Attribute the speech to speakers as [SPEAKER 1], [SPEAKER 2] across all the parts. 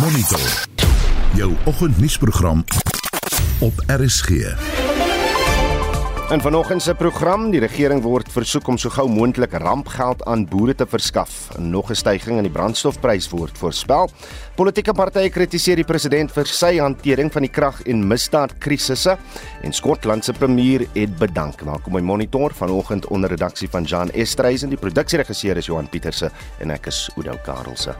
[SPEAKER 1] Monitor. Jou oggendnuusprogram op RSG.
[SPEAKER 2] En vanoggend se program, die regering word versoek om so gou moontlik rampgeld aan boere te verskaf. Nog 'n stygings in die brandstofprys word voorspel. Politieke partye kritiseer die president vir sy hantering van die krag- en misdaadkrisisse en Skotland se premier het bedank. Welkom by Monitor vanoggend onder redaksie van Jan Estreisen. Die produksieregisseur is Johan Pieterse en ek is Udo Karelse.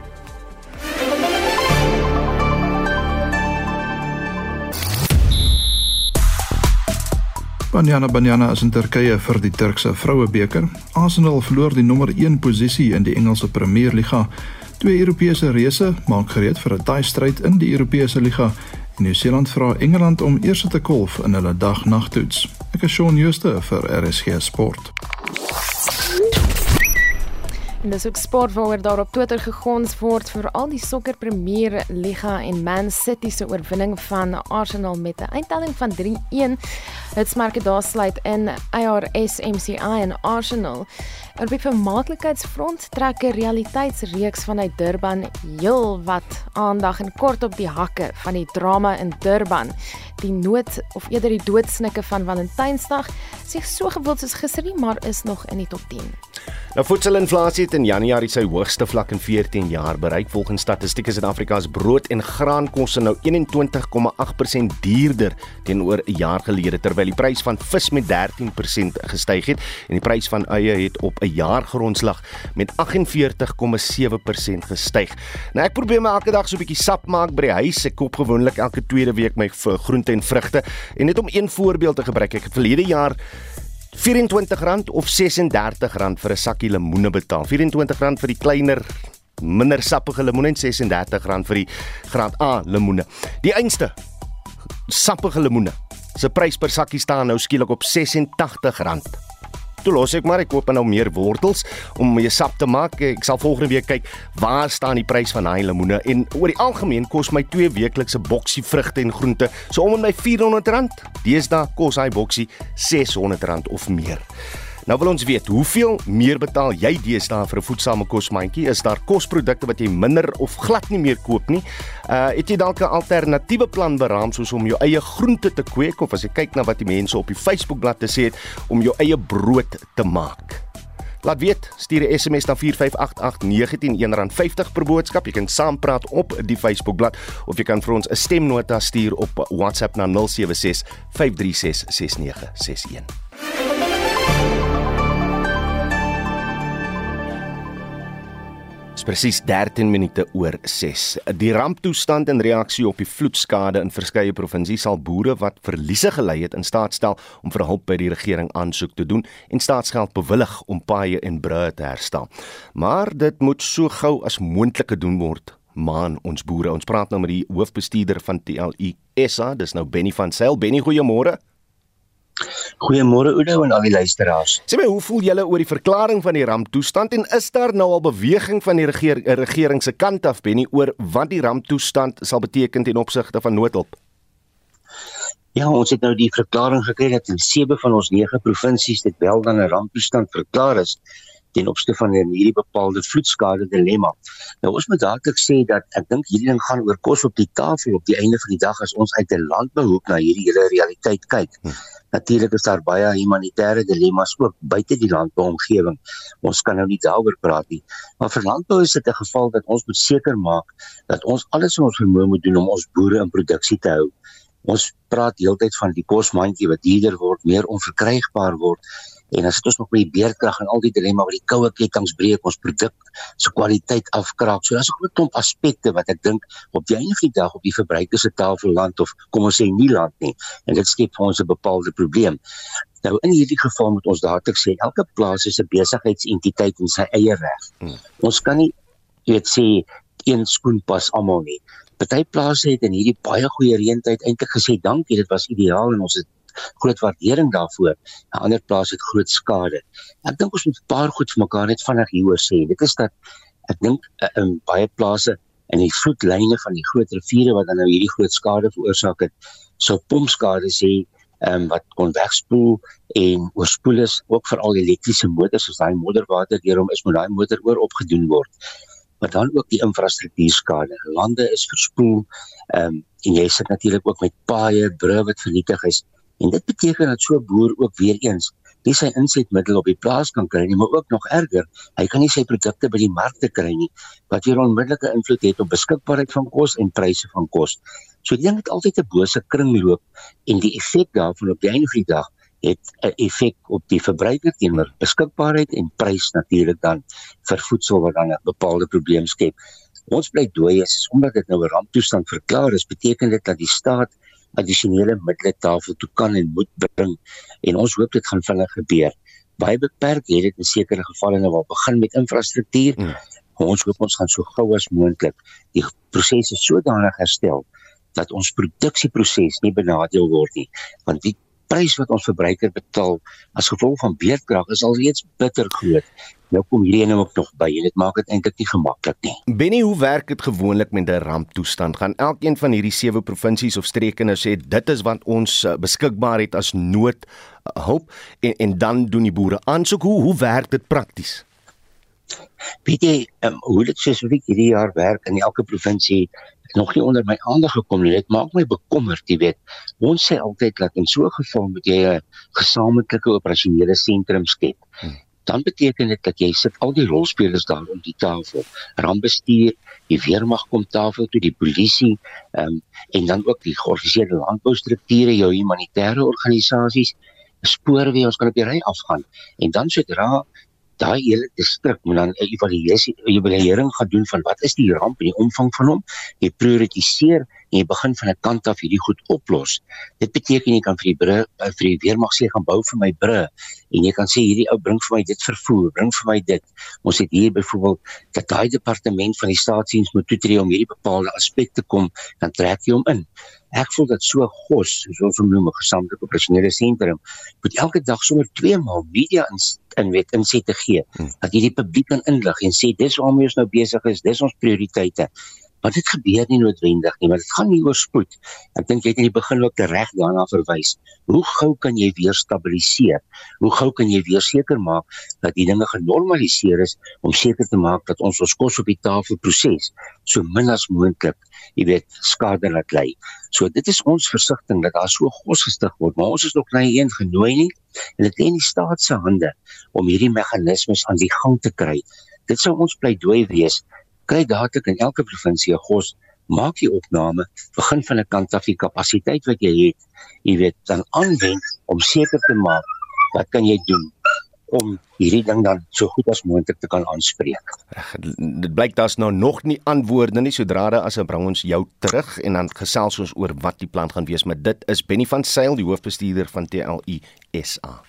[SPEAKER 3] Banyana Banyana is in Turkye vir die Turkse Vrouebeker. Arsenal verloor die nommer 1 posisie in die Engelse Premier Liga. Twee Europese reëse maak gereed vir 'n taai stryd in die Europese Liga. En Nieu-Seeland vra Engeland om eers te kolf in hulle dag-nagtoets. Ek is Shaun Schuster vir RSG Sport.
[SPEAKER 4] En dis ook sport waaroor daar op Twitter gegons word vir al die sokker Premier Liga en Man City se oorwinning van Arsenal met 'n eindtelling van 3-1. Dit smerke daar sluit in ARS MCI en Arsenal. Op die vermaaklikheidsfront trek 'n realiteitsreeks vanuit Durban heel wat aandag en kort op die hakke van die drama in Durban. Die nood of eerder die doodsnikke van Valentynsdag sê so gewild soos gister nie, maar is nog in die top 10.
[SPEAKER 2] Nou voedselinflasie het in Januarie sy hoogste vlak in 14 jaar bereik. Volgens statistiek is Suid-Afrika se brood en graankosse nou 21,8% duurder teenoor 'n jaar gelede terwyl die prys van vis met 13% gestyg het en die prys van eie het op 'n jaargrondslag met 48,7% gestyg. Nou ek probeer my elke dag so 'n bietjie sap maak by die huis. Ek koop gewoonlik elke tweede week my groente en vrugte en net om een voorbeeld te gebruik, ek het verlede jaar R24 of R36 vir 'n sakkie lemoene betaal. R24 vir die kleiner minder sappige lemoene en R36 vir die graad A lemoene. Die einste sappige lemoene. Se prys per sakkie staan nou skielik op R86. Toe los ek maar ek koop nou meer wortels om my sap te maak. Ek sal volgende week kyk waar staan die prys van daai lemoene en oor die algemeen kos my twee weeklikse boksie vrugte en groente so om en my R400. Deesdae kos hy boksie R600 of meer. Nou wil ons weet, hoeveel meer betaal jy deesdae vir 'n voedsame kosmandjie? Is daar kosprodukte wat jy minder of glad nie meer koop nie? Uh het jy dalk 'n alternatiewe plan beraam soos om jou eie groente te kweek of as jy kyk na wat die mense op die Facebookblad te sê het om jou eie brood te maak? Laat weet, stuur 'n SMS na 4588919 R50 per boodskap. Jy kan saampraat op die Facebookblad of jy kan vir ons 'n stemnota stuur op WhatsApp na 076 536 6961. Presies 13 minute oor 6. Die ramptoestand in reaksie op die vloedskade in verskeie provinsies sal boere wat verliese gely het in staat stel om vir hulp by die regering aansoek te doen en staatsgeld bewillig om paaie en brûe te herstel. Maar dit moet so gou as moontlik gedoen word. Maan ons boere. Ons praat nou met die hoofbestuurder van TLU SA, dis nou Benny van Sail. Benny, goeiemôre.
[SPEAKER 5] Goeiemôre Oudo en al die luisteraars.
[SPEAKER 2] Sê my, hoe voel julle oor die verklaring van die ramptoestand en is daar nou al beweging van die regering, regering se kant af Benny oor wat die ramptoestand sal beteken ten opsigte van noodhulp?
[SPEAKER 5] Ja, ons het nou die verklaring gekry dat in 7 van ons 9 provinsies dit wel dan 'n ramptoestand verklaar is ten opsigte van hierdie bepaalde vloedskade dilemma. Nou ons moet dadelik sê dat ek dink hierdie ding gaan oor kos op die tafel op die einde van die dag as ons uit 'n landbehoek na hierdie hele realiteit kyk. Hm. Natuurlik is daar baie humanitêre dilemma's ook buite die landbouomgewing. Ons kan nou nie daaroor praat nie. Maar vir landbou is dit 'n geval dat ons moet seker maak dat ons alles wat ons vermoë moet doen om ons boere in produksie te hou. Ons praat heeltyd van die kosmandjie wat duurder word, meer onverkrygbaar word en as dit ons nog by die beerkrag en al die dilemma wat die koue ketTINGS breek ons produk se kwaliteit afkraak. So daar's 'n groot klomp aspekte wat ek dink op die einde van die dag op die verbruiker se tafel land of kom ons sê nie land nie. En dit skep vir ons 'n bepaalde probleem. Nou in hierdie geval moet ons dadelik sê elke plaas is 'n besigheidsentiteit in sy eie reg. Hmm. Ons kan nie weet sê een skoen pas almal nie. Party plase het in hierdie baie goeie reëntyd eintlik gesê dankie, dit was ideaal en ons het groot waardering daarvoor. 'n Ander plaas het groot skade. Ek dink ons moet 'n paar goed vir mekaar net vinnig hieroor sê. Dit is dat ek dink uh, in baie plase in die vloedlyne van die groot riviere wat dan nou hierdie groot skade veroorsaak het, sou pompskade sê ehm um, wat kon wegspoel en oorspoel is ook vir al die elektriese motors as daai modderwater deur hom is moet daai motor oor opgedoen word. maar dan ook die infrastruktuurskade. Lande is verspoel. Ehm um, en jy sit natuurlik ook met paaie, brûe wat vernietig is. En dit beteken dat so 'n boer ook weer eens nie sy insetmiddel op die plaas kan kry nie, maar ook nog erger, hy kan nie sy produkte by die markte kry nie, wat weer onmiddellike invloed het op beskikbaarheid van kos en pryse van kos. So die ding het altyd 'n bose kringloop en die effek daarvan op die einde van die dag het 'n effek op die verbruiker teenoor beskikbaarheid en prys natuurlik dan vir voedsel wat dan 'n bepaalde probleem skep. Ons bly dooi is omdat dit nou 'n ramptoestand verklaar is, beteken dit dat die staat addisionele middele tafel toe kan en moet bring en ons hoop dit gaan vinnig gebeur. Baie beperk het dit in sekere gevalle nou al begin met infrastruktuur. Hmm. Ons hoop ons gaan so gou as moontlik die prosesse sodanig herstel dat ons produksieproses nie benadeel word nie want die prys wat ons verbruiker betaal as gevolg van beerdkrag is alreeds bitter groot. Nou kom hierdie ene ook nog by en dit maak dit eintlik nie gemaklik nie.
[SPEAKER 2] Benny, hoe werk dit gewoonlik met 'n ramptoestand? Gaan elkeen van hierdie sewe provinsies of streke nou sê dit is wat ons uh, beskikbaar het as noodhulp uh, en en dan doen die boere aansoek. Hoe hoe werk dit prakties?
[SPEAKER 5] Weet jy, um, hoe dit spesifiek hierdie jaar werk in elke provinsie nog nie onder my aandag gekom nie. Dit maak my bekommerd, jy weet. Ons sê altyd dat in so 'n geval moet jy 'n gesamentlike operasionele sentrum skep. Hmm. Dan beteken dit dat jy sit al die rolspelers daar om die tafel. Rampbestuur, die weermag kom tafel toe, die polisie, ehm um, en dan ook die georganiseerde landboustrukture, jou humanitêre organisasies, spoorweë, ons kan op die ry afgaan. En dan sodra daai hele distrik moet dan 'n evaluasie evaluering gaan doen van wat is die ramp en die omvang van hom. Jy prioritiseer en jy begin van 'n kant af hierdie goed oplos. Dit beteken jy kan vir die brug eh, vir die weermag sê gaan bou vir my brug en jy kan sê hierdie ou bring vir my dit vervoer, bring vir my dit. Ons het hier byvoorbeeld dat daai departement van die staatsdiens moet toetree om hierdie bepaalde aspekte kom, dan trek jy hom in. Ek voel dat so gos, soos ons hom noem, 'n gesamentlike operasionele sentrum, moet elke dag sommer twee maal media in in weet inset te gee hmm. dat hierdie publiek kan inlig en sê dis waarmee ons nou besig is, dis ons prioriteite. Maar dit gebeur nie noodwendig nie, maar dit gaan nie oor spoed. Ek dink jy het in die begin ook reg daarna verwys. Hoe gou kan jy weer stabiliseer? Hoe gou kan jy weer seker maak dat die dinge genormaliseer is om seker te maak dat ons ons kos op die tafel proses so min as moontlik, jy weet, skade laat lê. So dit is ons versigtiging dat daar so gos gestig word, maar ons is nog nie een genooi nie en dit lê in die staat se hande om hierdie meganismes aan die gang te kry. Dit sou ons pleidooi wees kry dadelik in elke provinsie 'n gos, maak die opname, begin van 'n kant af die kapasiteit wat jy het, jy weet, dan aanwend om seker te maak wat kan jy doen om hierdie ding dan so goed as moontlik te kan aanspreek.
[SPEAKER 2] Dit blyk daar's nou nog nie antwoorde nie sodra daar as ons bring ons jou terug en dan gesels ons oor wat die plan gaan wees, maar dit is Benny van Sail, die hoofbestuurder van TLU SA.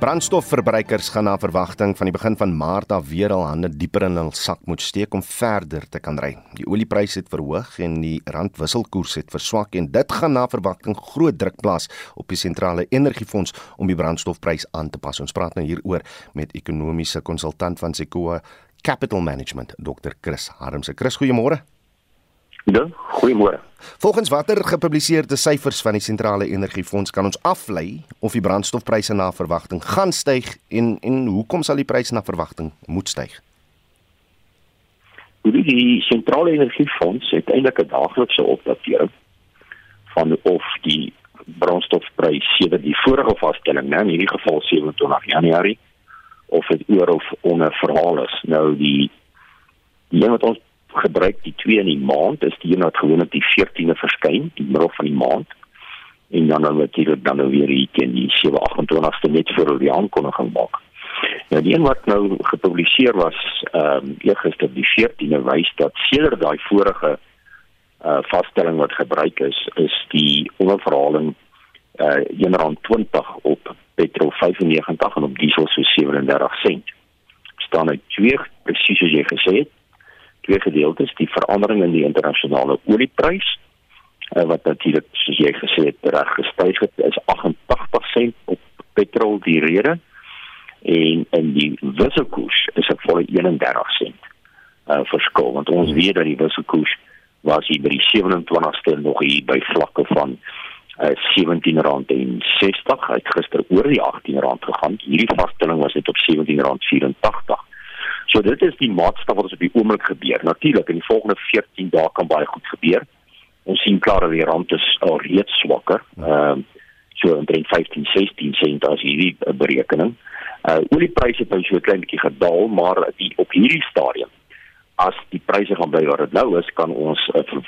[SPEAKER 2] Brandstofverbruikers gaan na verwagting van die begin van Maart af weer al hande dieper in hul sak moet steek om verder te kan ry. Die oliepryse het verhoog en die randwisselkoers het verswak en dit gaan na verwagting groot druk plaas op die sentrale energiefonds om die brandstofprys aan te pas. Ons praat nou hieroor met ekonomiese konsultant van Sequoia Capital Management, Dr. Chris Harmse. Chris, goeiemôre.
[SPEAKER 6] Ja, goeiemôre.
[SPEAKER 2] Volgens watter gepubliseerde syfers van die sentrale energiefonds kan ons aflei of die brandstofpryse na verwagting gaan styg en en hoekom sal die pryse na verwagting moet styg?
[SPEAKER 6] Die, die sentrale energiefonds het eintlik 'n daaglikse opdatering van of die brandstofprys sedert die vorige vaststelling, nou in hierdie geval 27 Januarie of dit oor of onder verhaal is. Nou die die een wat ons gebruik die twee in die maand is die een wat gewoonlik die 14de verskyn die middel van die maand en dan dan natuurlik dan nou weer hier teen die 728ste net vir die aankondiging maak. Ja die een wat nou gepubliseer was ehm um, eergister die 14de wys dat sedert daai vorige uh vaststelling wat gebruik is is die onderverhaling uh 1.20 op petrol 95 en op diesel so 37 sent. staan uit twee presies soos jy gesê het twee gedeeltes, die verandering in die internasionale olieprys uh, wat natuurlik soos jy gesê het reg gestyg het, is 88 sent op petrol die rede en in die wisselkoers is dit volle 31 sent uh verskil want ons weet dat die wisselkoers was hier by die 27ste nog hier by vlakke van uh, R17.60 het gister oor die R18 gegaan. Hierdie vaststelling was net op R17.84. So dit is die maatstaf wat ons op die oomblik gebeur. Natuurlik in die volgende 14 dae kan baie goed gebeur. Ons sien dat die rand is al reeds swakker. Ehm uh, so omtrent 15 16 sent as hierdie uh, berekening. Uh oliepryse het nou so 'n klein bietjie gedaal, maar die op hierdie stadium as die pryse gaan bly waar dit nou is, kan ons uh, ver,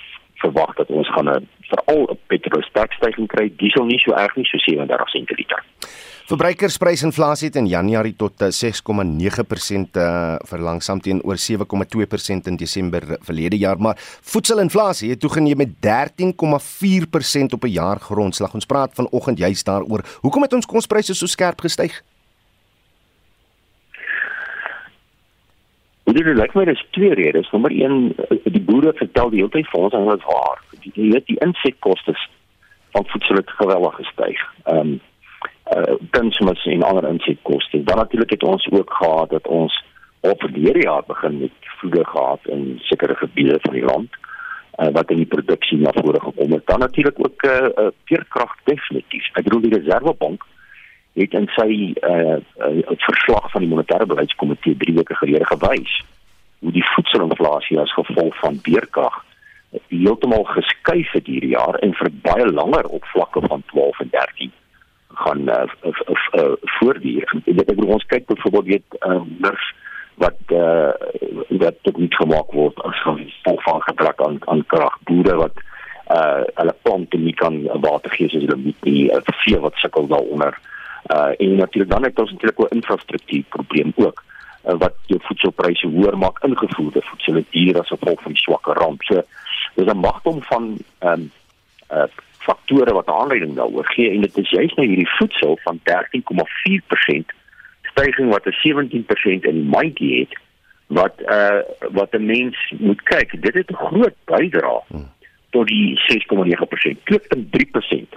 [SPEAKER 6] verwag dat ons gaan 'n veral 'n petrol sterk stygings kry. Diesel nie so erg nie, so 37 sent per liter.
[SPEAKER 2] Verbruikersprysinflasie het in Januarie tot 6,9% uh, verlangsaam teenoor 7,2% in Desember verlede jaar, maar voedselinflasie het toegeneem met 13,4% op 'n jaargrondslag. Ons praat vanoggend juist daaroor. Hoekom het ons kospryse so skerp gestyg?
[SPEAKER 6] Dit like my daar's twee redes. Nommer 1, die boere vertel die hele tyd vir ons en dit is waar. Die die, die insetkoste van voedsel het geweldig gestyg. Ehm um, uh dinsmis en ander insetkoste. Dan natuurlik het ons ook gehad dat ons op verlede jaar begin met vloede gehad in sekere gebiede van die land uh, wat in die produksie na vore gekom het. Dan natuurlik ook 'n uh, uh, veerkrag definitief. Ek bedoel die Reservebank het in sy uh, uh verslag van die monetêre beleidskomitee 3 weke gelede gewys hoe die voedselinflasie as gevolg van veerkrag heeltemal geskuif het hierdie jaar en vir baie langer op vlakke van 12 en 13 gaan uh, uh, uh, uh, voortduur. Ek bedoel ons kyk byvoorbeeld weet uh, nurs wat uh, wat tot niet gemaak word as gevolg van gebrek aan aan krag. Boere wat uh hulle plante nie kan water gee soos hulle moet nie, uh, vee wat sukkel daaronder. Uh en natuurlik dan het ons natuurlik 'n infrastruktuur probleem ook uh, wat jou voedselpryse hoër maak ingevoerde voedsel het hier as gevolg van swakker rand. So dis 'n magdom van ehm um, uh faktore wat aanleiding daaroor gee en dit is juist nou hierdie voedsel van 13,4% stygings wat 'n 17% in die mandjie het wat uh wat 'n mens moet kyk dit het 'n groot bydrae tot die 6,9% 2.3%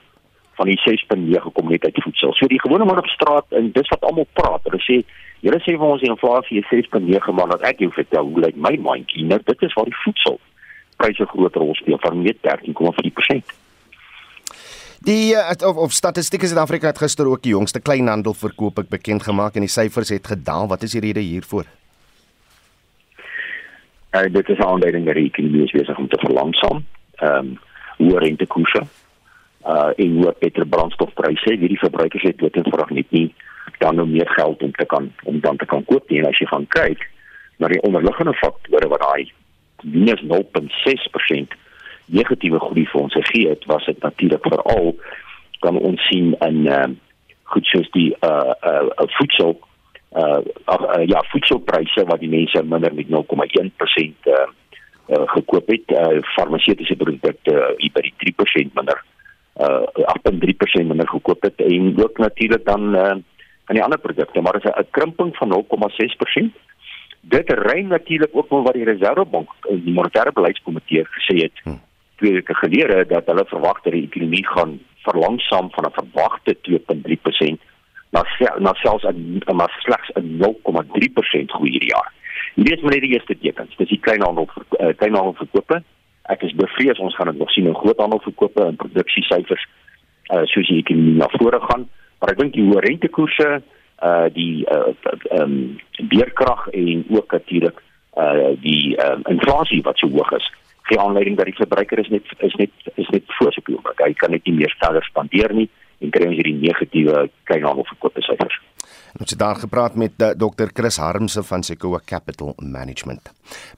[SPEAKER 6] van die 6.9 kom net uit voedsel. So die gewone man op straat en dis wat almal praat. Hulle sê julle sê vir ons die inflasie is 6.9 maar dat ek jou vertel hoe lyk my mandjie? Nou dit is waar die voedsel pryse groter rol speel van net 13,4%.
[SPEAKER 2] Die uh, of, of statistieke Suid-Afrika het gister ook die jongste kleinhandelverkoop ek bekend gemaak en die syfers het gedaal. Wat is die rede hiervoor?
[SPEAKER 6] Uh, dit is aanleiding dat die ekonomie besig om te verlangsaam. Ehm um, hoë rentekoerse uh en hoë petrolbrandstofpryse. Hierdie verbruikers het tot en vrag net nie dan nou meer geld om te kan om dan te kan koop nie. En as jy gaan kyk na die onderliggende faktore wat daai minus 0.6% negatiewe groei vir ons gegee het, was dit natuurlik veral kan ons sien in ehm uh, goed soos die uh uh, uh voedsel uh, uh ja voedselpryse wat die mense minder met 0,1% uh, uh gekoop het. Uh farmaseutiese produkte uh, by die 3% minder uh 8.3% minder gekoop het en ook natuurlik dan uh aan die ander produkte maar is 'n krimping van 0,6% dit ry natuurlik ook met wat die reservebank die monetêre beleidskomitee gesê het hmm twee weke gelede dat hulle verwag dat die ekonomie gaan verlangsaam van 'n verwagte 2.3% na na selfs 'n maar slegs 'n 0.3% groei hierdie jaar. Hierdie is maar net die eerste tekens. Dis die kleinhandel uh, kleinhandelverkope. Ek is bevrees ons gaan dit nog sien in groothandelverkope en produksiesyfers uh, soos die ekonomie na vore gaan. Maar ek dink die hoë rentekoerse uh die uh um beerkrag en ook natuurlik uh die um, inflasie wat so hoog is gee aanleiding dat die verbruiker is net is net is net voorspoel. Hy kan net nie meer verder spandeer nie en kry ons hierdie negatiewe kleinhandelverkope syfers.
[SPEAKER 2] Ons het daar gepraat met eh, Dr. Chris Harmse van Sequoia Capital Management.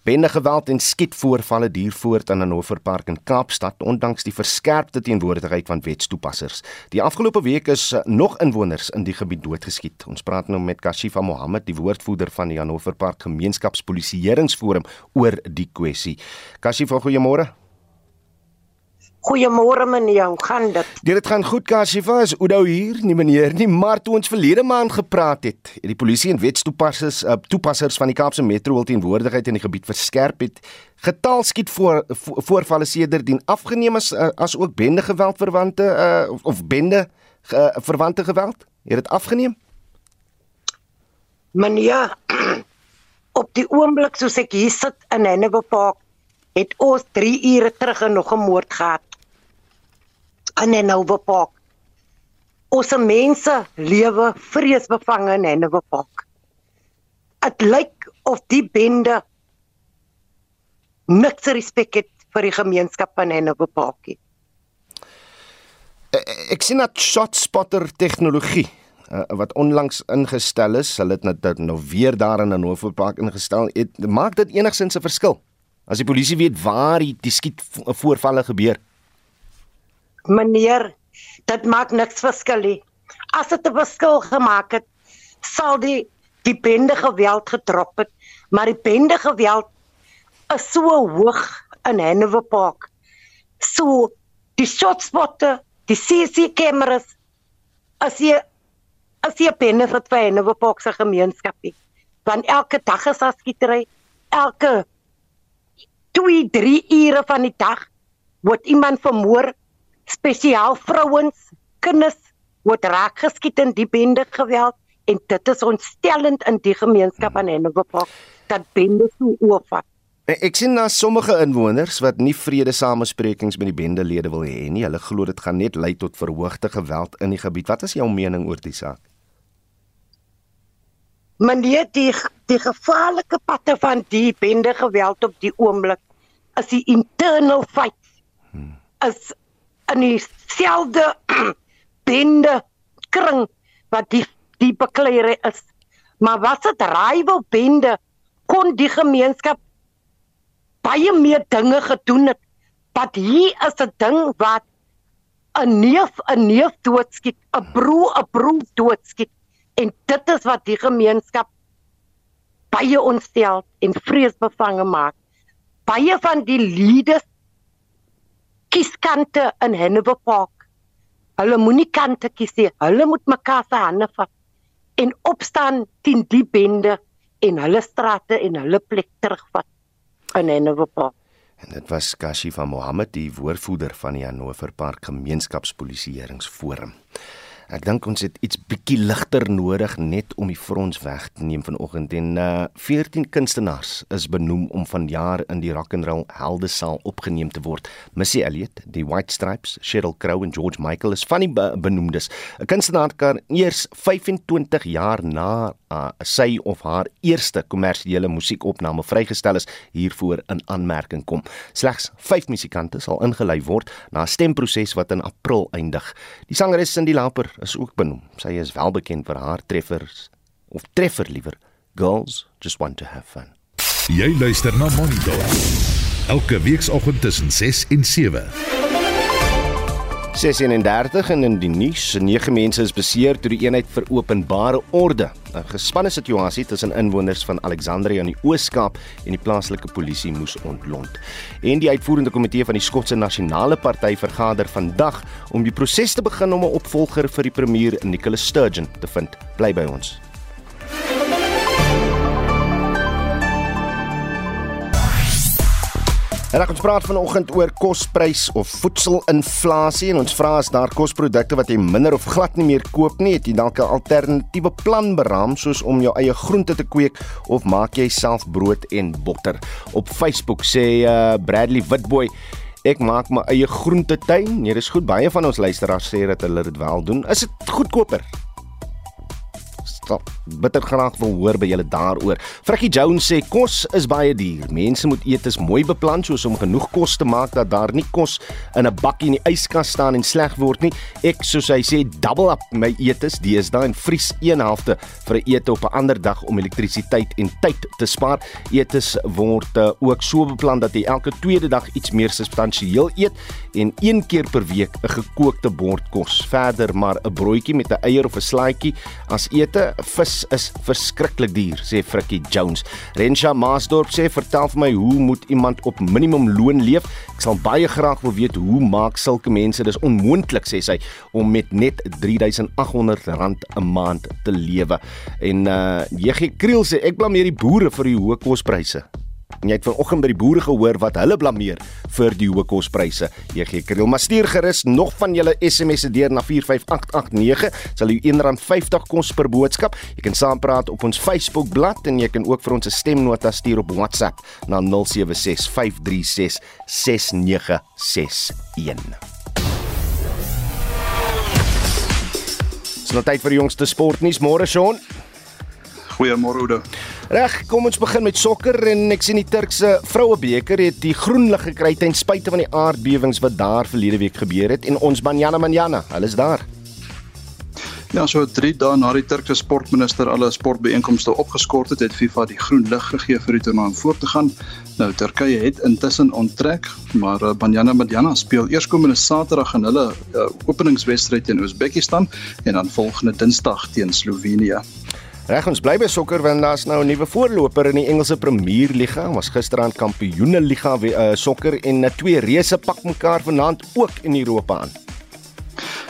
[SPEAKER 2] Bende geweld en skietvoorvalle duur voort in Hannover Park in Kaapstad ondanks die verskerpte teenwoordigheid van wetstoepassers. Die afgelope week is uh, nog inwoners in die gebied doodgeskiet. Ons praat nou met Kashifa Mohammed, die woordvoerder van die Hannover Park Gemeenskapspolisieeringsforum oor die kwessie. Kashifa, goeiemôre.
[SPEAKER 7] Goeiemôre meneer, hoe gaan dit?
[SPEAKER 2] Dit gaan goed, Kashifa. Is Oudo hier? Nie meneer nie, maar toe ons verlede maand gepraat het, het die polisie en wetstoepassers uh, toepassers van die Kaapse Metro wil teenwoordigheid in die gebied verskerp het. Getal skiet voor voorvalle sedertdien afgeneem as uh, as ook bende geweld verwante uh, of, of bende uh, verwante geweld. Het dit afgeneem?
[SPEAKER 7] Meneer, op die oomblik soos ek hier sit in Hennepel Park, het ons 3 ure terug nog 'n moord gehad in Hanover Park. Ons mense lewe vreesbevange in Hanover Park. Dit lyk of die bende niks respek het vir die gemeenskap van Hanover Park nie.
[SPEAKER 2] Ek sien dat ShotSpotter tegnologie uh, wat onlangs ingestel is, hulle het dit nou weer daar in Hanover Park ingestel, het, maak dit enigsins 'n verskil? As die polisie weet waar die, die skiet voorvalle gebeur.
[SPEAKER 7] Meneer, dit maak niks verskil nie. As dit 'n verskil gemaak het, sal die die bende geweld gedrop het, maar die bende geweld is so hoog in Hanover Park. So die shotspotte, die CC kameras as jy as jy benefit vir Hanover Park se gemeenskap. Want elke dag is daar skietery, elke 2, 3 ure van die dag word iemand vermoor, spesiaal vrouens, kinders word raak geskiet in die bende geweld en dit is ontstellend in die gemeenskap aan Henoverpark dat bende so oorvat.
[SPEAKER 2] Ek sien na sommige inwoners wat nie vredesamesprekings met die bendelede wil hê nie. Hulle glo dit gaan net lei tot verhoogde geweld in die gebied. Wat is jou mening oor die saak?
[SPEAKER 7] Meneer, die die gevaarlike patte van die bende geweld op die oomblik is die internal fight. Hmm. Is in dieselfde bende kring wat die die bekleiere is. Maar wat se rival bende kon die gemeenskap baie meer dinge gedoen het. Wat hier is 'n ding wat 'n neef 'n neef doodskiet, 'n broer 'n broer doodskiet en dit is wat die gemeenskap baie ontstel en vreesbevange maak. Baie van die leaders kieskante in Hanover Park. Hulle moenie kante kies nie. Hulle moet mekaar se hande vat en opstaan teen die bende en hulle strate en hulle plek terugvat in Hanover Park.
[SPEAKER 2] En dit was Kashi van Mohammed, die woordvoerder van die Hanover Park Gemeenskapspolisieeringsforum. Ek dink ons het iets bietjie ligter nodig net om die frons weg te neem vanoggend en uh 14 kunstenaars is benoem om vanjaar in die Rock and Roll Heldesaal opgeneem te word. Missy Elliott, die White Stripes, Sheryl Crow en George Michael is van die be benoemdes. 'n Kunstenaar kan eers 25 jaar na uh, sy of haar eerste kommersiële musiekopname vrygestel is hiervoor in aanmerking kom. Slegs 5 musikante sal ingelei word na 'n stemproses wat in April eindig. Die sangeres Cindy Lauper is ook benoem. Sy is wel bekend vir haar treffers of treffer liewer Girls Just Want to Have Fun.
[SPEAKER 1] Jy luister na Monitor. Elke weekoggend tussen 6 en 7.
[SPEAKER 2] 36 en in die nuus, nege mense is beseer toe die eenheid vir openbare orde 'n gespanne situasie tussen inwoners van Alexandria in die Oos-Kaap en die plaaslike polisie moes ontlont. En die uitvoerende komitee van die Skotse Nasionale Party vergader vandag om die proses te begin om 'n opvolger vir die premier Nicola Sturgeon te vind. Bly by ons. En ek ons praat vanoggend oor kosprys of voedselinflasie en ons vra as daar kosprodukte wat jy minder of glad nie meer koop nie, het jy dalk 'n alternatiewe plan beraam soos om jou eie groente te kweek of maak jy self brood en botter. Op Facebook sê uh, Bradley Witboy Ek maak my eie groentetuin. Nee, dis goed. Baie van ons luisteraars sê dat hulle dit wel doen. Is dit goedkoper? Stap bitter graag wil hoor by julle daaroor. Frikkie Jones sê kos is baie duur. Mense moet eetes mooi beplan soos om genoeg kos te maak dat daar nie kos in 'n bakkie in die yskas staan en sleg word nie. Ek soos hy sê double up my eetes deesdae en vries een helfte vir 'n ete op 'n ander dag om elektrisiteit en tyd te spaar. Eetes word uh, ook so beplan dat jy elke tweede dag iets meer substansieel eet en een keer per week 'n gekookte bord kos. Verder maar 'n broodjie met 'n eier of 'n slaaitjie as ete vis is verskriklik duur, sê Frikkie Jones. Rensha Maasdorp sê vertel vir my hoe moet iemand op minimum loon leef? Ek sal baie graag wil weet hoe maak sulke mense dis onmoontlik sê sy om met net R3800 'n maand te lewe. En uh JG Kriel sê ek blameer die boere vir die hoë kospryse. En jy het vanoggend by die boere gehoor wat hulle blameer vir die hoë kospryse. Jy gee kreel maar stuur gerus nog van julle SMS'e deur na 45889. Sal u R1.50 kos per boodskap. Jy kan saampraat op ons Facebook bladsy en jy kan ook vir ons 'n stemnota stuur op WhatsApp na 0765366961. Dis nou tyd vir die jongste sportnuus. Môre Sean.
[SPEAKER 3] Goeiemôre Oude.
[SPEAKER 2] Reg, kom ons begin met sokker en ek sien die Turkse Vrouebeker het die groen lig gekry ten spyte van die aardbewings wat daar verlede week gebeur het en ons Banyana Banyana, hulle is daar.
[SPEAKER 3] Ja, so 3 dae na die Turkse sportminister alle sportbeeenkomste opgeskort het, het FIFA die groen lig gegee vir die toernooi om voort te gaan. Nou Turkye het intussen onttrek, maar uh, Banyana Banyana speel eerskomende Saterdag in hulle uh, openingswedstryd teen Oezbekistan en dan volgende Dinsdag teen Slovenië.
[SPEAKER 2] Reg ons bly by sokker want daar's nou 'n nuwe voorloper in die Engelse Premier Liga. Ons gisterand Kampioene Liga uh, sokker en uh, twee reëse pak mekaar vanaand ook in Europa aan.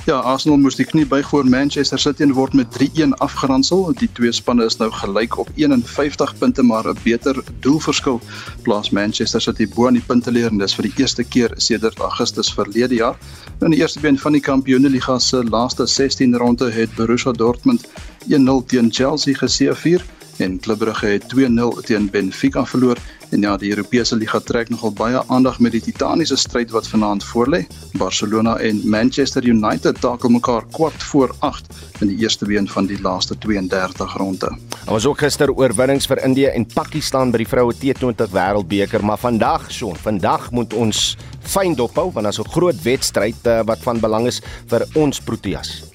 [SPEAKER 3] Ja, Arsenal moes die knie buig voor Manchester City en word met 3-1 afgeransel. Die twee spanne is nou gelyk op 51 punte, maar 'n beter doelverskil plaas Manchester City bo aan die punteleer en dis vir die eerste keer sedert Augustus verlede jaar. In die eerste been van die Kampioenligga se laaste 16 ronde het Borussia Dortmund 1-0 teen Chelsea geseëvier en Club Brugge het 2-0 teen Benfica verloor. En ja, die Europese liga trek nogal baie aandag met die titaniese stryd wat vanaand voorlê. Barcelona en Manchester United takel mekaar kwart voor 8 in die eerste been van die laaste 32 ronde.
[SPEAKER 2] Daar was ook gister oorwinnings vir Indië en Pakistan by die vroue T20 Wêreldbeker, maar vandag, son, vandag moet ons fyn dophou want daar's 'n groot wedstryd uh, wat van belang is vir ons Proteas.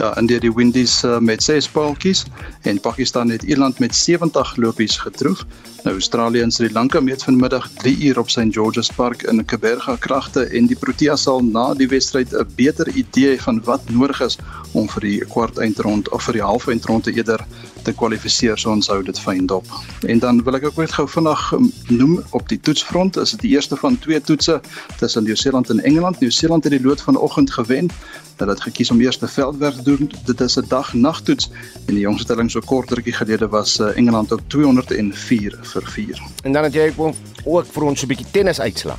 [SPEAKER 3] Ja, in die Windies uh, met 6 paaltjies en Pakistan het Ierland met 70 lopies getroof. Nou Australië en Sri Lanka meet vanmiddag 3 uur op St George's Park in Kaberga kragte en die Proteas sal na die wedstryd 'n beter idee van wat nodig is om vir die kwart eindrond of vir die half eindrond te eerder te kwalifiseer so ons hou dit fyn dop. En dan wil ek ook net gou vinnig um, noem op die toetsfront is dit die eerste van twee toetse tussen Nieu-Seeland en Engeland. Nieu-Seeland het die lood vanoggend gewen Hulle het gekies om eers te veldwerk te doen. Dit is 'n dag-nagtoets en die jongste telling so kort rukkie gelede was uh, Engeland op 204 vir 4.
[SPEAKER 2] En dan het jy ook vir ons 'n bietjie tennis uitslaa.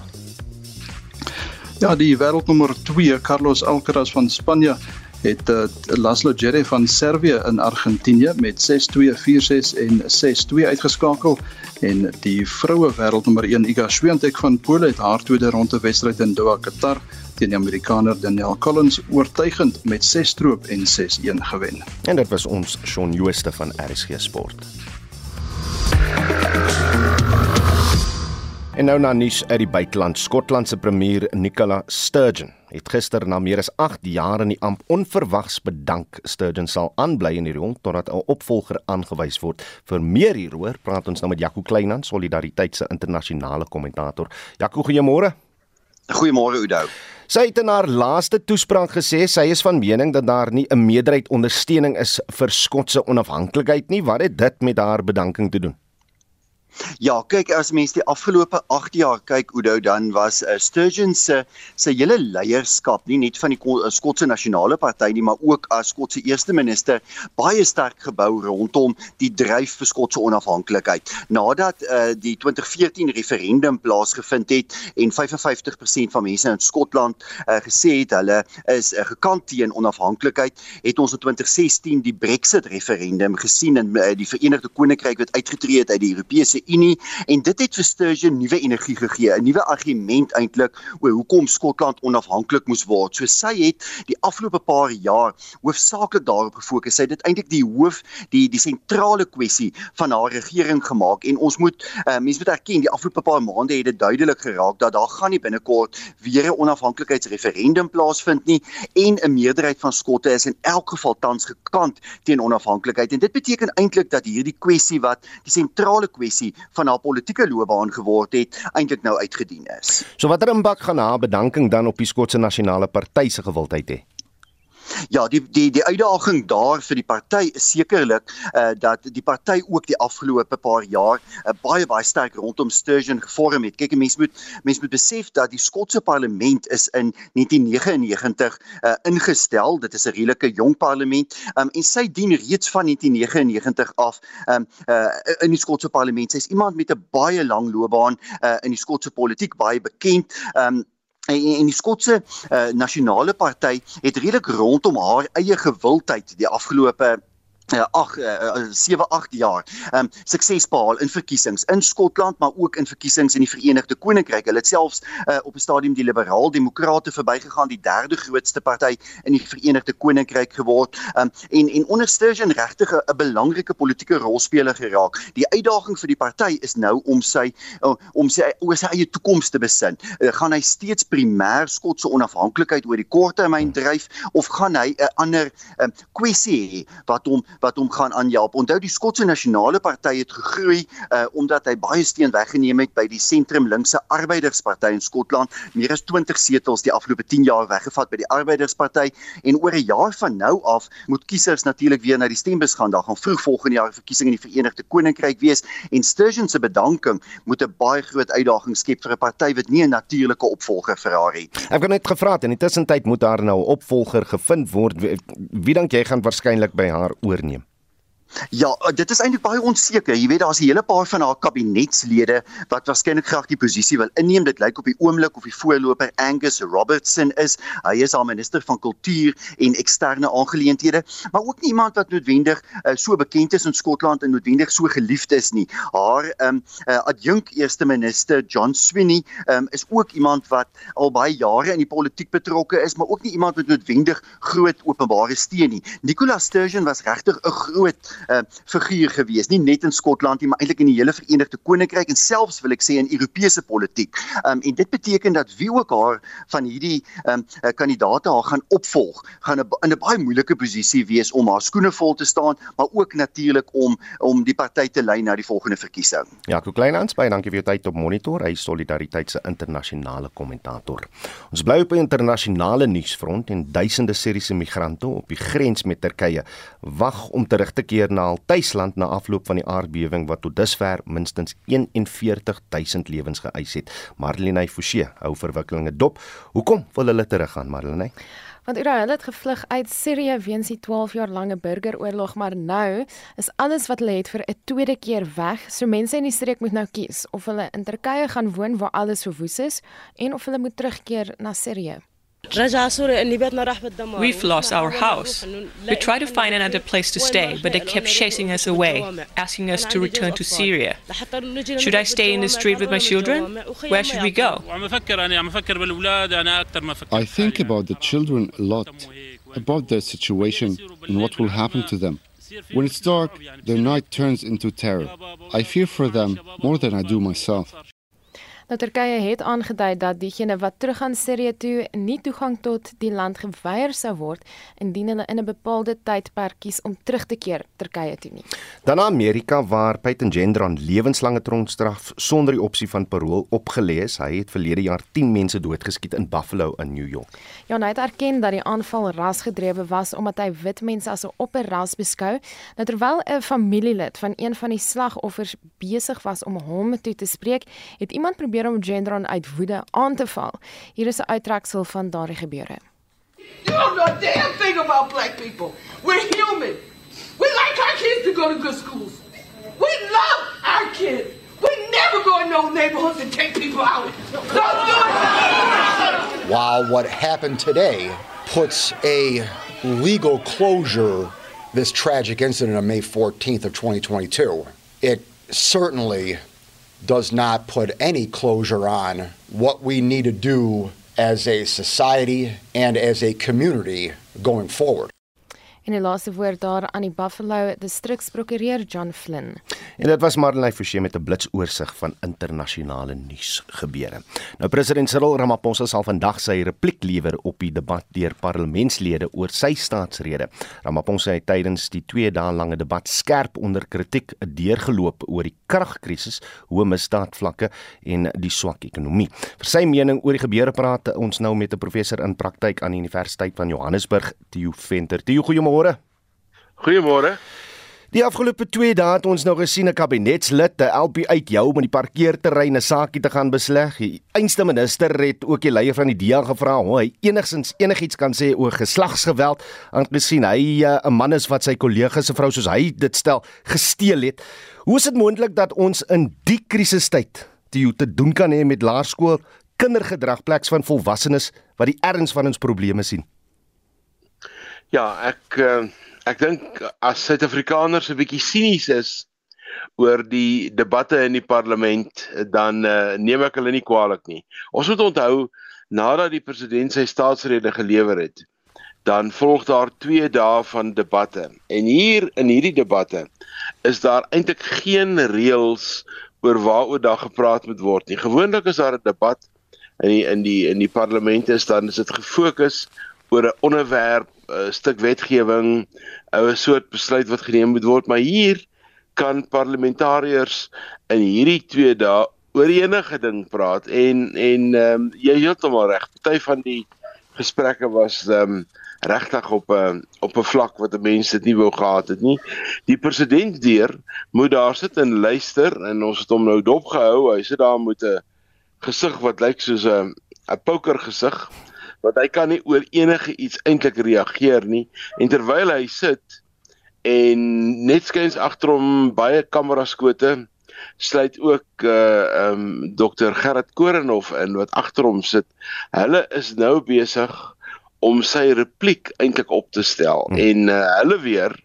[SPEAKER 3] Ja, die wêreldnommer 2 Carlos Alcaraz van Spanje het uh, Laszlo Djere van Servië in Argentinië met 6-2, 4-6 en 6-2 uitgeskakel en die vroue wêreldnommer 1 Iga Swiatek van Pole het haar tweede ronde wedstryd in Doha, Qatar teen die Amerikaner Daniel Collins oortuigend met 6 stroop en 6-1 gewen.
[SPEAKER 2] En dit was ons Shaun Jooste van RSG Sport. En nou na nuus uit die buiteland. Skotland se premier Nicola Sturgeon het gister na meer as 8 jaar in die amp onverwags bedank. Sturgeon sal aanbly in die rol totdat 'n opvolger aangewys word. Vir meer hieroor praat ons nou met Jaco Kleinans, Solidariteit se internasionale kommentator. Jaco, goeiemôre.
[SPEAKER 8] Goeiemôre Oudo.
[SPEAKER 2] Sy het in haar laaste toespraak gesê sy is van mening dat daar nie 'n meerderheid ondersteuning is vir Skotse onafhanklikheid nie. Wat het dit met haar bedanking te doen?
[SPEAKER 8] Ja, kyk as mens die afgelope 8 jaar kyk Oudo dan was uh, Sturgeon se se hele leierskap nie net van die uh, Skotse Nasionale Party nie, maar ook as Skotse eerste minister baie sterk gebou rondom die dryf vir Skotse onafhanklikheid. Nadat uh, die 2014 referendum plaasgevind het en 55% van mense in Skotland uh, gesê het hulle is uh, gekant teen onafhanklikheid, het ons in 2016 die Brexit referendum gesien in uh, die Verenigde Koninkryk wat uitgetree het uit die Europese Unie en dit het vir Sturgeon nuwe energie gegee, 'n nuwe argument eintlik oor hoekom Skotland onafhanklik moes word. So sy het die afgelope paar jaar hoofsaaklik daarop gefokus. Sy het dit eintlik die hoof die die sentrale kwessie van haar regering gemaak en ons moet uh, mense moet erken die afgelope paar maande het dit duidelik geraak dat daar gaan nie binnekort weer 'n onafhanklikheidsreferendum plaasvind nie en 'n meerderheid van Skotte is in elk geval tans gekant teen onafhanklikheid en dit beteken eintlik dat hierdie kwessie wat die sentrale kwessie van haar politieke loopbaan geword het, eintlik nou uitgedien is.
[SPEAKER 2] So watter impak gaan haar bedanking dan op die Skotse Nasionale Party se gewildheid hê?
[SPEAKER 8] Ja, die die die uitdaging daar vir die party is sekerlik uh dat die party ook die afgelope paar jaar uh, baie baie sterk rondom Sturgeon gevorm het. Kyk, mense moet mense moet besef dat die Skotse parlement is in 1999 uh ingestel. Dit is 'n redelike jong parlement. Um en sy dien reeds van 1999 af um uh in die Skotse parlement. Sy's iemand met 'n baie lang loopbaan uh in die Skotse politiek, baie bekend. Um en, en die Skotse uh, nasionale party het redelik rondom haar eie gewildheid die afgelope ag uh, 7 8 jaar um sukses behaal in verkiesings in Skotland maar ook in verkiesings in die Verenigde Koninkryk. Hulle het selfs uh, op 'n stadium die Liberaal Demokrate verbygegaan, die derde grootste party in die Verenigde Koninkryk geword. Um en en onder Sturgeon regtig 'n belangrike politieke rolspeler geraak. Die uitdaging vir die party is nou om sy uh, om sy oor sy eie toekoms te besin. Uh, gaan hy steeds primêr Skotse onafhanklikheid oor die korttermyn dryf of gaan hy 'n uh, ander um, kwessie hê wat hom wat hom gaan aanhelp. Onthou die Skotse Nasionale Party het gegroei uh omdat hy baie steun weggeneem het by die sentrum linkse Arbeidersparty in Skotland. Meer as 20 setels die afgelope 10 jaar weggevat by die Arbeidersparty en oor 'n jaar van nou af moet kiesers natuurlik weer na die stembus gaan. Daar gaan vroeg volgende jaar verkiesing in die Verenigde Koninkryk wees en Sturgeon se bedanking moet 'n baie groot uitdaging skep vir 'n party wat nie 'n natuurlike opvolger vir haar het.
[SPEAKER 2] Ek het net gevra in die tussentyd moet daar nou 'n opvolger gevind word. Wie dink jy gaan waarskynlik by haar oorneem?
[SPEAKER 8] Ja, eh, dit is eintlik baie onseker. Jy weet daar's 'n hele paar van haar kabinetslede wat waarskynlik graag die posisie wil inneem. Dit lyk op die oomblik of die voorloper Angus Robertson is. Hy is al minister van kultuur en eksterne aangeleenthede, maar ook nie iemand wat noodwendig uh, so bekend is in Skotland en noodwendig so geliefd is nie. Haar ehm um, uh, adjunk eerste minister John Swinney um, is ook iemand wat al baie jare in die politiek betrokke is, maar ook nie iemand met noodwendig groot openbare steun nie. Nicola Sturgeon was regtig 'n groot uh, figuur gewees, nie net in Skotland nie, maar eintlik in die hele Verenigde Koninkryk en selfs wil ek sê in Europese politiek. Um, en dit beteken dat wie ook haar van hierdie um, kandidate haar gaan opvolg, gaan in 'n baie moeilike posisie wees om haar skoene vol te staan, maar ook natuurlik om om die party te lei na die volgende verkiesing.
[SPEAKER 2] Ja, Ko Kleinhans, baie dankie vir jou tyd op Monitor. Hy is solidariteit se internasionale kommentator. Ons bly op 'n internasionale nuusfront en duisende Syriese migrante op die grens met Turkye wag om terug te keer na hul tuisland na afloop van die aardbewing wat tot dusver minstens 41000 lewens geëis het. Marlene Forsie hou verwikkelinge dop. Hoekom wil hulle teruggaan, Marlene?
[SPEAKER 4] Want Ira het gevlug uit Sirië weens die 12 jaar lange burgeroorlog, maar nou is alles wat hulle het vir 'n tweede keer weg. So mense in die streek moet nou kies of hulle in Turkye gaan woon waar alles verwoes is en of hulle moet terugkeer na Sirië.
[SPEAKER 9] We've lost our house. We tried to find another place to stay, but they kept chasing us away, asking us to return to Syria. Should I stay in the street with my children? Where should we go?
[SPEAKER 10] I think about the children a lot, about their situation and what will happen to them. When it's dark, their night turns into terror. I fear for them more than I do myself.
[SPEAKER 4] Nou Turkye het aangedui dat diegene wat teruggaan Sirië toe nie toegang tot die land geweier sou word indien hulle in 'n bepaalde tydperk kies om terug te keer Turkye toe nie.
[SPEAKER 2] Dan na Amerika waar Peyton Gendron lewenslange tronkstraf sonder die opsie van parol opgelê is. Hy het verlede jaar 10 mense doodgeskiet in Buffalo in New York.
[SPEAKER 4] Ja, hy het erken dat die aanval rasgedrewe was omdat hy wit mense as 'n opperras beskou. Nou terwyl 'n familielid van een van die slagoffers besig was om hom toe te spreek, het iemand probeer probeer om Gendron uit woede aan te val. Hier is 'n uittreksel van daardie gebeure.
[SPEAKER 11] You don't know a damn thing about black people. We're human. We like our kids to go to good schools. We love our kids. We never go in no neighborhoods and take people out. Don't do it.
[SPEAKER 12] While what happened today puts a legal closure this tragic incident on May 14th of 2022, it certainly does not put any closure on what we need to do as a society and as a community going forward.
[SPEAKER 4] En die laaste woord daar aan die Buffalo distriksprokureur John Flynn.
[SPEAKER 2] En dit was Marlene Forsie met 'n blitsoorsig van internasionale nuus gebeure. Nou president Cyril Ramaphosa sal vandag sy repliek lewer op die debat deur parlementslede oor sy staatsrede. Ramaphosa het tydens die 2 dae lange debat skerp onder kritiek deurgeloop oor die kragkrisis, hoë misdaadvlakke en die swak ekonomie. Vir sy mening oor die gebeure praat ons nou met 'n professor in praktyk aan die Universiteit van Johannesburg, Theo Venter. Theo, goeiemôre goeiemôre.
[SPEAKER 13] Goeiemôre.
[SPEAKER 2] Die afgelope 2 dae het ons nou gesien 'n kabinetslid te help uit jou om in die parkeerterrein 'n saakie te gaan besleg. Die einste minister het ook die leier van die DEA gevra hoe hy enigsins enigiets kan sê oor geslagsgeweld aangesien hy eh, 'n man is wat sy kollega se vrou soos hy dit stel gesteel het. Hoe is dit moontlik dat ons in die krisistyd die te doen kan hê met laerskool kindergedrag pleks van volwassenes wat die erns van ons probleme sien?
[SPEAKER 13] Ja, ek uh, ek dink as Suid-Afrikaners 'n bietjie sinies is oor die debatte in die parlement, dan uh, neem ek hulle nie kwaadlik nie. Ons moet onthou nadat die president sy staatsrede gelewer het, dan volg daar 2 dae van debatte. En hier in hierdie debatte is daar eintlik geen reëls oor waaroor daar gepraat moet word nie. Gewoonlik is daar 'n debat in die in die in die parlement is dan is dit gefokus oor 'n onderwerp, 'n stuk wetgewing, 'n soort besluit wat geneem moet word, maar hier kan parlementariërs in hierdie 2 dae oor enige ding praat en en ehm um, jy heeltemal reg. Party van die gesprekke was ehm um, regtig op 'n op 'n vlak wat 'n mens dit nie wou gehad het nie. Die president deur moet daar sit en luister en ons het hom nou dopgehou. Hy sit daar met 'n gesig wat lyk soos 'n 'n poker gesig want hy kan nie oor enige iets eintlik reageer nie en terwyl hy sit en net skuins agter hom baie kamera skote sluit ook uh um, dokter Gerrit Korenhof in wat agter hom sit. Hulle is nou besig om sy repliek eintlik op te stel hmm. en uh, hulle weer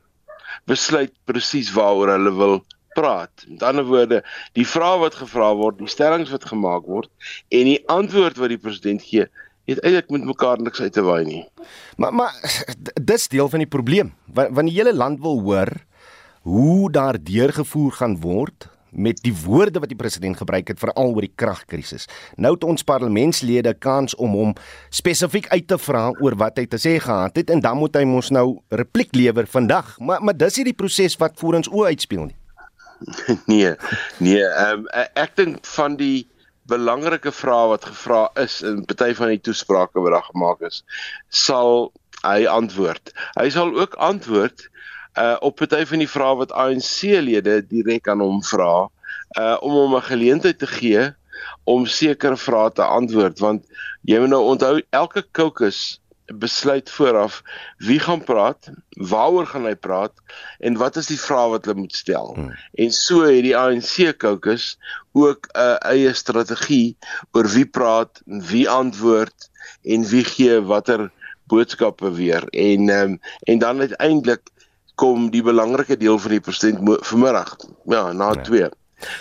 [SPEAKER 13] besluit presies waaroor hulle wil praat. Met ander woorde, die vrae wat gevra word, die stellings wat gemaak word en die antwoord wat die president gee, het eintlik met mekaar niks uit te waai nie.
[SPEAKER 2] Maar maar dis deel van die probleem. Want die hele land wil hoor hoe daar deurgevoer gaan word met die woorde wat die president gebruik het veral oor die kragkrisis. Nou het ons parlementslede kans om hom spesifiek uit te vra oor wat hy te sê gehad het en dan moet hy mos nou repliek lewer vandag. Maar maar dis nie die proses wat voor ons oë uitspeel nie.
[SPEAKER 13] nee. Nee, um, ek dink van die belangrike vrae wat gevra is in party van die toesprake wat daar gemaak is, sal hy antwoord. Hy sal ook antwoord uh op party van die vrae wat ANC-lede direk aan hom vra uh om hom 'n geleentheid te gee om sekere vrae te antwoord want jy moet nou onthou elke caucus besluit vooraf wie gaan praat, waaroor gaan hy praat en wat is die vrae wat hulle moet stel. Hmm. En so het die ANC caucus ook 'n uh, eie strategie oor wie praat, wie antwoord en wie gee watter boodskappe weer. En um, en dan uiteindelik kom die belangrike deel van die president vanmiddag ja na 2 ja.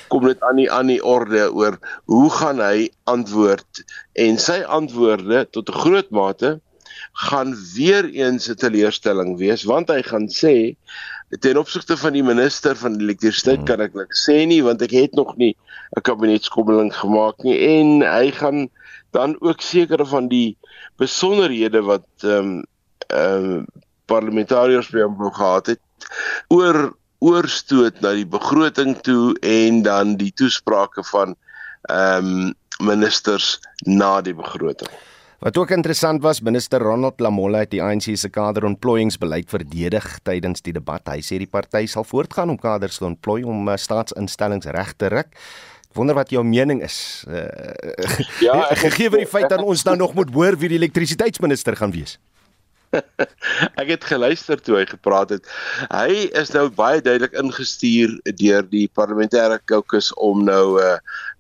[SPEAKER 13] kom dit aan die aan die orde oor hoe gaan hy antwoord en sy antwoorde tot 'n groot mate gaan weer eens 'n teleurstelling wees want hy gaan sê ten opsigte van die minister van elektrisiteit hmm. kan ek niks sê nie want ek het nog nie 'n kabinetskomming gemaak nie en hy gaan dan ook sekere van die besonderhede wat ehm um, ehm um, parlementariërs by hom gehad het oor oorstoot na die begroting toe en dan die toesprake van ehm um, ministers na die begroting.
[SPEAKER 2] Wat ook interessant was, minister Ronald Lamola het die ANC se kaderontplooiingsbeleid verdedig tydens die debat. Hy sê die party sal voortgaan om kaders te ontplooi om uh, staatsinstellings reg te ruk. Ek wonder wat jou mening is. Uh, ja, gegee vir die feit dat ons dan nog moet hoor wie die elektrisiteitsminister gaan wees.
[SPEAKER 13] ek het geluister toe hy gepraat het. Hy is nou baie duidelik ingestuur deur die parlementêre caucus om nou 'n uh,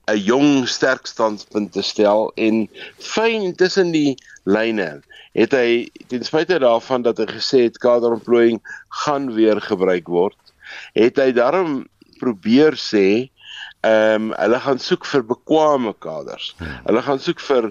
[SPEAKER 13] 'n jong sterk standpunt te stel en fyn tussen die lyne het hy ten spyte daarvan dat hy gesê het kaderontplooiing gaan weer gebruik word, het hy daarom probeer sê ehm um, hulle gaan soek vir bekwame kaders. Hmm. Hulle gaan soek vir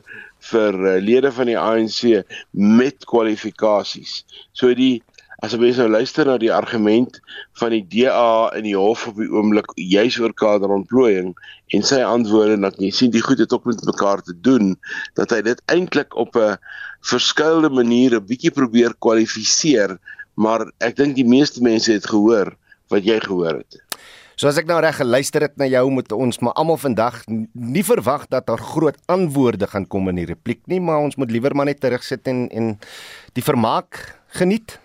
[SPEAKER 13] vir uh, lede van die ANC met kwalifikasies. So die as jy nou luister na die argument van die DA in die hof op die oomblik juis oor kaderontplooiing en sy antwoorde dat jy sien die goed het ook met mekaar te doen dat hy dit eintlik op 'n verskeie maniere bietjie probeer kwalifiseer, maar ek dink die meeste mense het gehoor wat jy gehoor het.
[SPEAKER 2] So as ek nou reg geluister het na jou moet ons maar almal vandag nie verwag dat daar groot antwoorde gaan kom in die repliek nie, maar ons moet liewer maar net terugsit en en die vermaak geniet.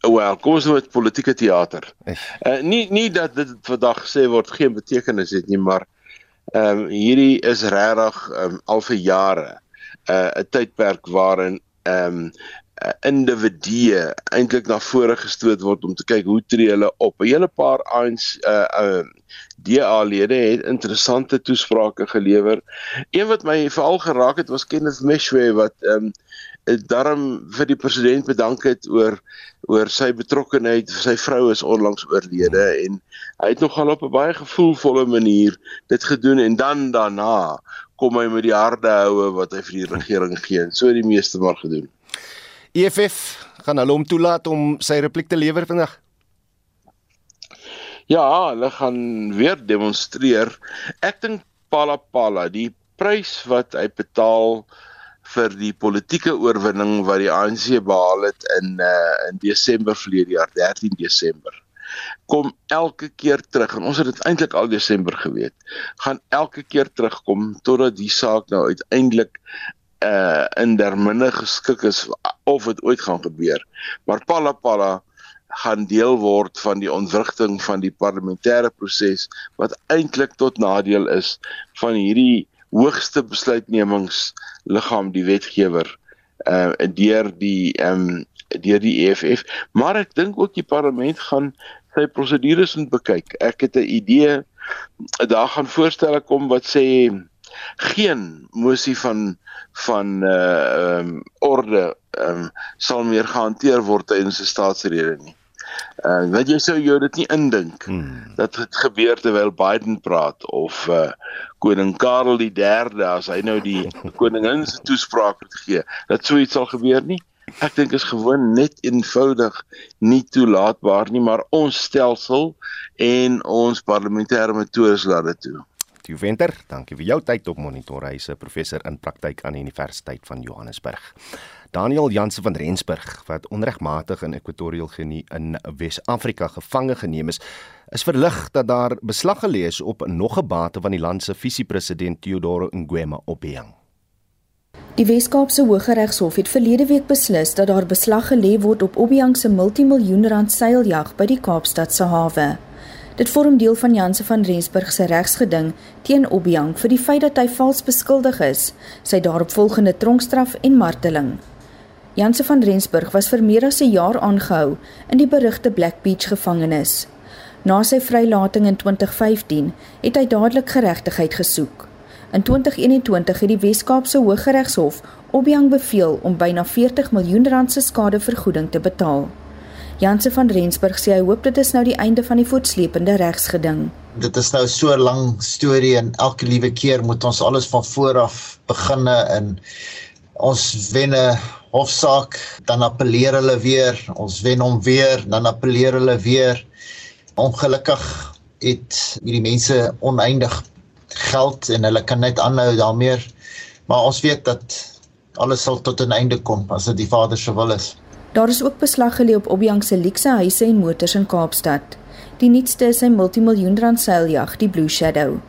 [SPEAKER 13] Wel, kom ons met politieke teater. Uh, nie nie dat dit vandag gesê word geen betekenis het nie, maar ehm um, hierdie is regtig um, al vir jare uh, 'n tydperk waarin ehm um, individue eintlik na vore gestoot word om te kyk hoe tree hulle op. 'n Hele paar ANC uh, uh DA-lede het interessante toesprake gelewer. Een wat my veral geraak het was Kenneth Meshwe wat um uh, daarom vir die president bedank het oor oor sy betrokkeheid. Sy vrou is onlangs oorlede en hy het nogal op 'n baie gevoelvolle manier dit gedoen en dan daarna kom hy met die harde houe wat hy vir die regering gee. So het die meeste maar gedoen.
[SPEAKER 2] EFF gaan hulle hom toelaat om sy repliek te lewer vandag.
[SPEAKER 13] Ja, hulle gaan weer demonstreer. Ek dink Palapala, die prys wat hy betaal vir die politieke oorwinning wat die ANC behaal het in uh, in Desember verlede jaar, 13 Desember. Kom elke keer terug en ons het dit eintlik al Desember geweet. Gaan elke keer terugkom totdat die saak nou uiteindelik uh in derminne geskik is of dit ooit gaan gebeur. Maar Palapala gaan deel word van die ontwrigting van die parlementêre proses wat eintlik tot nadeel is van hierdie hoogste besluitnemingsliggaam die wetgewer uh deur die ehm um, deur die EFF maar ek dink ook die parlement gaan sy prosedures moet bekyk. Ek het 'n idee daar gaan voorstelle kom wat sê geen mosie van van uh ehm um, orde ehm um, sal meer gehanteer word tydens 'n staatsrede nie Uh weet jy sou jy dit nie indink hmm. dat dit gebeur terwyl Biden praat of uh koning Karel die 3de as hy nou die koningin se toespraak moet gee dat so iets sal gebeur nie ek dink is gewoon net eenvoudig nie toelaatbaar nie maar ons stelsel en ons parlementêre metodes laat dit toe
[SPEAKER 2] Theo Venter, dankie vir jou tyd op Monitor. Hy's 'n professor in praktyk aan die Universiteit van Johannesburg. Daniel Jansen van Rensburg wat onregmatig in Equatorial Guinea in Wes-Afrika gevange geneem is, is verlig dat daar beslag gelê is op nog 'n bate van die land se visiepresident Theodore Ngwema Obiang.
[SPEAKER 14] Die Wes-Kaapse Hooggeregshof het verlede week beslis dat daar beslag gelê word op Obiang se multimiljoen rand seiljag by die Kaapstad se hawe. Dit vorm deel van Janse van Rensburg se regsgeding teen Obiang vir die feit dat hy vals beskuldig is, sy daaropvolgende tronkstraf en marteling. Janse van Rensburg was vir meer as 'n jaar aangehou in die berugte Black Beach gevangenis. Na sy vrylating in 2015 het hy dadelik geregtigheid gesoek. In 2021 het die Wes-Kaapse Hooggeregshof Obiang beveel om byna 40 miljoen rand se skadevergoeding te betaal. Janse van Rensburg sê hy hoop dit is nou die einde van die voortsleepende regsgeding.
[SPEAKER 15] Dit is nou so 'n lang storie en elke liewe keer moet ons alles van voor af beginne en ons wen 'n hofsaak, dan appeleer hulle weer, ons wen hom weer, dan appeleer hulle weer. Ongelukkig het hierdie mense oneindig geld en hulle kan net aanhou daarmee. Maar ons weet dat alles sal tot 'n einde kom as dit die Vader se wil is.
[SPEAKER 14] Daar is ook beslag gelê op Obiang se luukse huise en motors in Kaapstad. Die nuutste is sy multimiljoen rand seiljag, die Blue Shadow.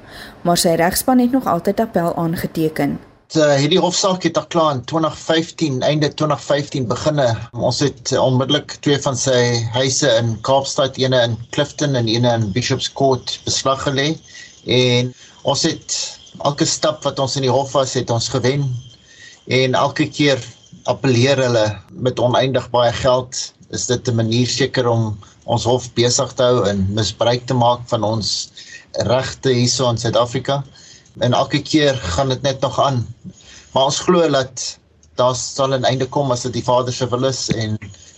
[SPEAKER 14] Maar sy regspan het nog altyd appel aangeteken.
[SPEAKER 15] Uh, hierdie hofsaak het al klaar in 2015, einde 2015 beginne. Ons het onmiddellik twee van sy huise in Kaapstad, eene in Clifton en eene in Bishop's Court beslag gelê en ons het elke stap wat ons in die hof was, het ons gewen en elke keer appeleer hulle met oneindig baie geld. Is dit 'n manier seker om ons hof besig te hou en misbruik te maak van ons regte hierso in Suid-Afrika? En elke keer gaan dit net nog aan. Maar ons glo dat daar sal 'n einde kom as dit die Vader se wil is en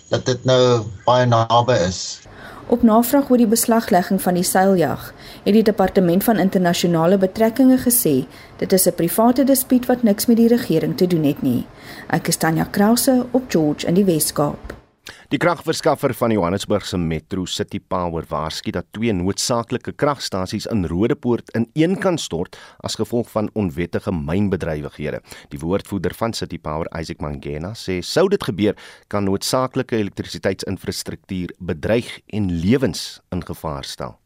[SPEAKER 15] dat dit nou baie naby is
[SPEAKER 14] Op navraag oor die beslaglegging van die seiljag, het die departement van internasionale betrekkinge gesê dit is 'n private dispuut wat niks met die regering te doen het nie. Ek is Tanya Krause op George in die Weskaap.
[SPEAKER 2] Die kragverskaffer van Johannesburg se Metro City Power waarsku dat twee noodsaaklike kragstasies in Rodepoort in een kan stort as gevolg van onwettige mynbedrywighede. Die woordvoerder van City Power, Isaac Mangena, sê sou dit gebeur, kan noodsaaklike elektrisiteitsinfrastruktuur bedreig en lewens in gevaar stel.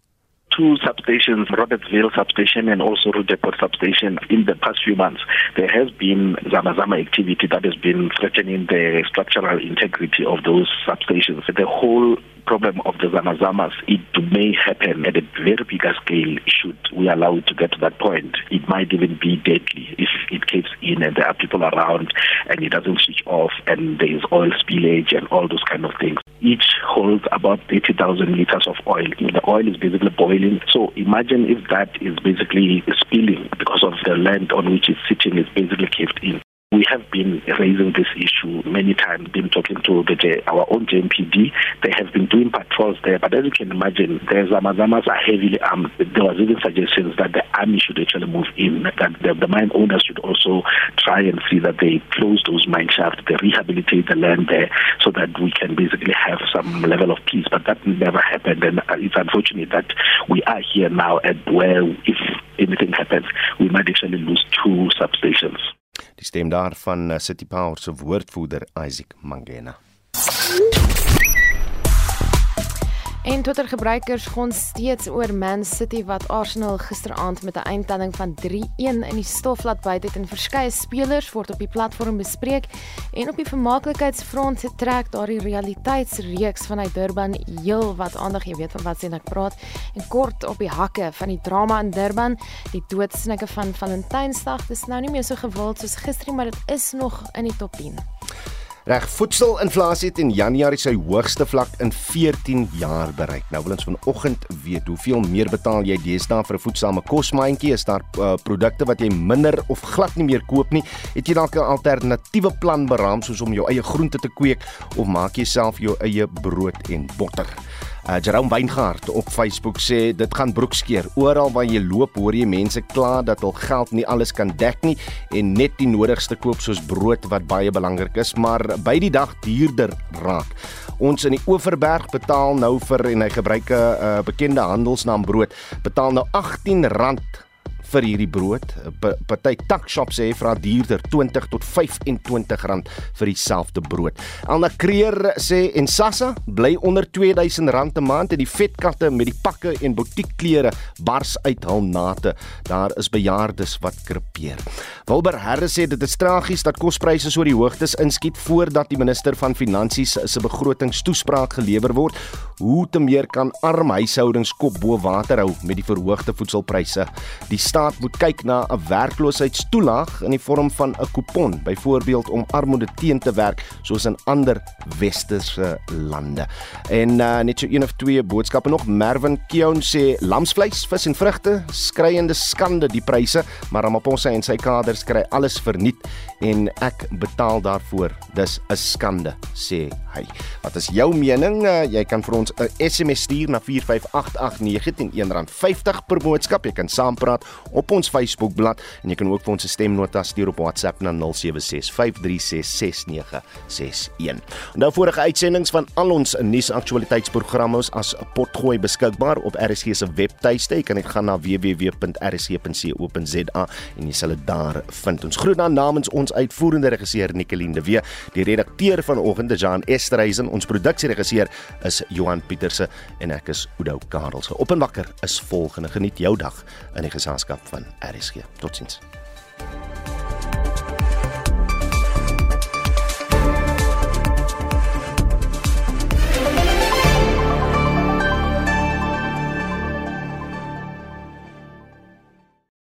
[SPEAKER 16] Two substations, Robertsville substation and also Rudeport substation, in the past few months, there has been Zamazama activity that has been threatening the structural integrity of those substations. The whole problem of the Zamazamas, it may happen at a very bigger scale should we allow it to get to that point. It might even be deadly if it caves in and there are people around and it doesn't switch off and there is oil spillage and all those kind of things. Each holds about 80,000 liters of oil. The oil is basically boiling. So imagine if that is basically spilling because of the land on which it's sitting is basically caved in. We have been raising this issue many times, been talking to the our own JMPD. They have been doing patrols there, but as you can imagine, the Zamazamas are heavily armed. There was even suggestions that the army should actually move in, that the, the mine owners should also try and see that they close those mine shafts, they rehabilitate the land there so that we can basically have some level of peace. But that never happened, and uh, it's unfortunate that we are here now at where if anything happens, we might actually lose two substations.
[SPEAKER 2] Die stem daarvan uh, City Power se woordvoerder Isaac Mangena.
[SPEAKER 4] En Twitter gebruikers gaan steeds oor Man City wat Arsenal gisteraand met 'n eindtelling van 3-1 in die stof laat byt het en verskeie spelers word op die platform bespreek en op die vermaaklikheidsfront trek daardie realiteitsreeks vanuit Durban heel wat aandag. Jy weet van wat sien ek praat? En kort op die hakke van die drama in Durban die doodsnike van Valentynsdag dis nou nie meer so gewild soos gister maar dit is nog in die top 10
[SPEAKER 2] Reg, voedselinflasie het in Januarie sy hoogste vlak in 14 jaar bereik. Nou wil ons vanoggend weet hoeveel meer betaal jy deesdae vir 'n voedsame kosmaandjie? Is daar uh, produkte wat jy minder of glad nie meer koop nie? Het jy dalk 'n alternatiewe plan beraam soos om jou eie groente te kweek of maak jy self jou eie brood en botter? Uh, Jerome Weingart op Facebook sê dit gaan broekskeer. Oral waar jy loop, hoor jy mense kla dat hul geld nie alles kan dek nie en net die nodigste koop soos brood wat baie belangrik is, maar by die dag duurder raak. Ons in die Oeverberg betaal nou vir en hy gebruik 'n uh, bekende handelsnaam brood, betaal nou R18 vir hierdie brood. Party tuckshops sê vra duurder 20 tot 25 rand vir dieselfde brood. Alna Kreer sê en Sassa bly onder 2000 rand 'n maand en die vetkatte met die pakke en boutiekklere bars uit hul nate. Daar is bejaardes wat krepeer. Wilber Harris sê dit is tragies dat kospryse so die hoogtes inskiet voordat die minister van finansies se begrotingstoespraak gelewer word. Hoe te meer kan arm huishoudings kop bo water hou met die verhoogde voedselpryse? Die staat moet kyk na 'n werkloosheidstoelaag in die vorm van 'n kupon, byvoorbeeld om armoede teen te werk soos in ander westerse lande. En uh, net so een of twee boodskappe nog. Mervin Keown sê lamsvleis, vis en vrugte skreiende skande die pryse, maar Ramaphosa en sy kaders kry alles verniet en ek betaal daarvoor. Dis 'n skande, sê hy. Wat is jou mening? Uh, jy kan vir ons 'n SMS stuur na 45889 teen R1.50 per boodskap. Jy kan saampraat op ons Facebookblad en jy kan ook vir ons 'n stemnota stuur op WhatsApp na 0765366961. Onthou vorige uitsendings van al ons nuusaktualiteitsprogramme as potgooi beskikbaar op RSG se webtuiste. Jy kan net gaan na www.rsg.co.za en jy sal dit daar vind. Ons groet dan namens ons uitvoerende regisseur Nicoline de Wee, die redakteur vanoggend, Jean Esterhuizen, ons produksieregisseur is Johan Pieterse en ek is Oudo Karelse. Op en wakker is volgende. Geniet jou dag in die geselskap van RSG. Totsiens.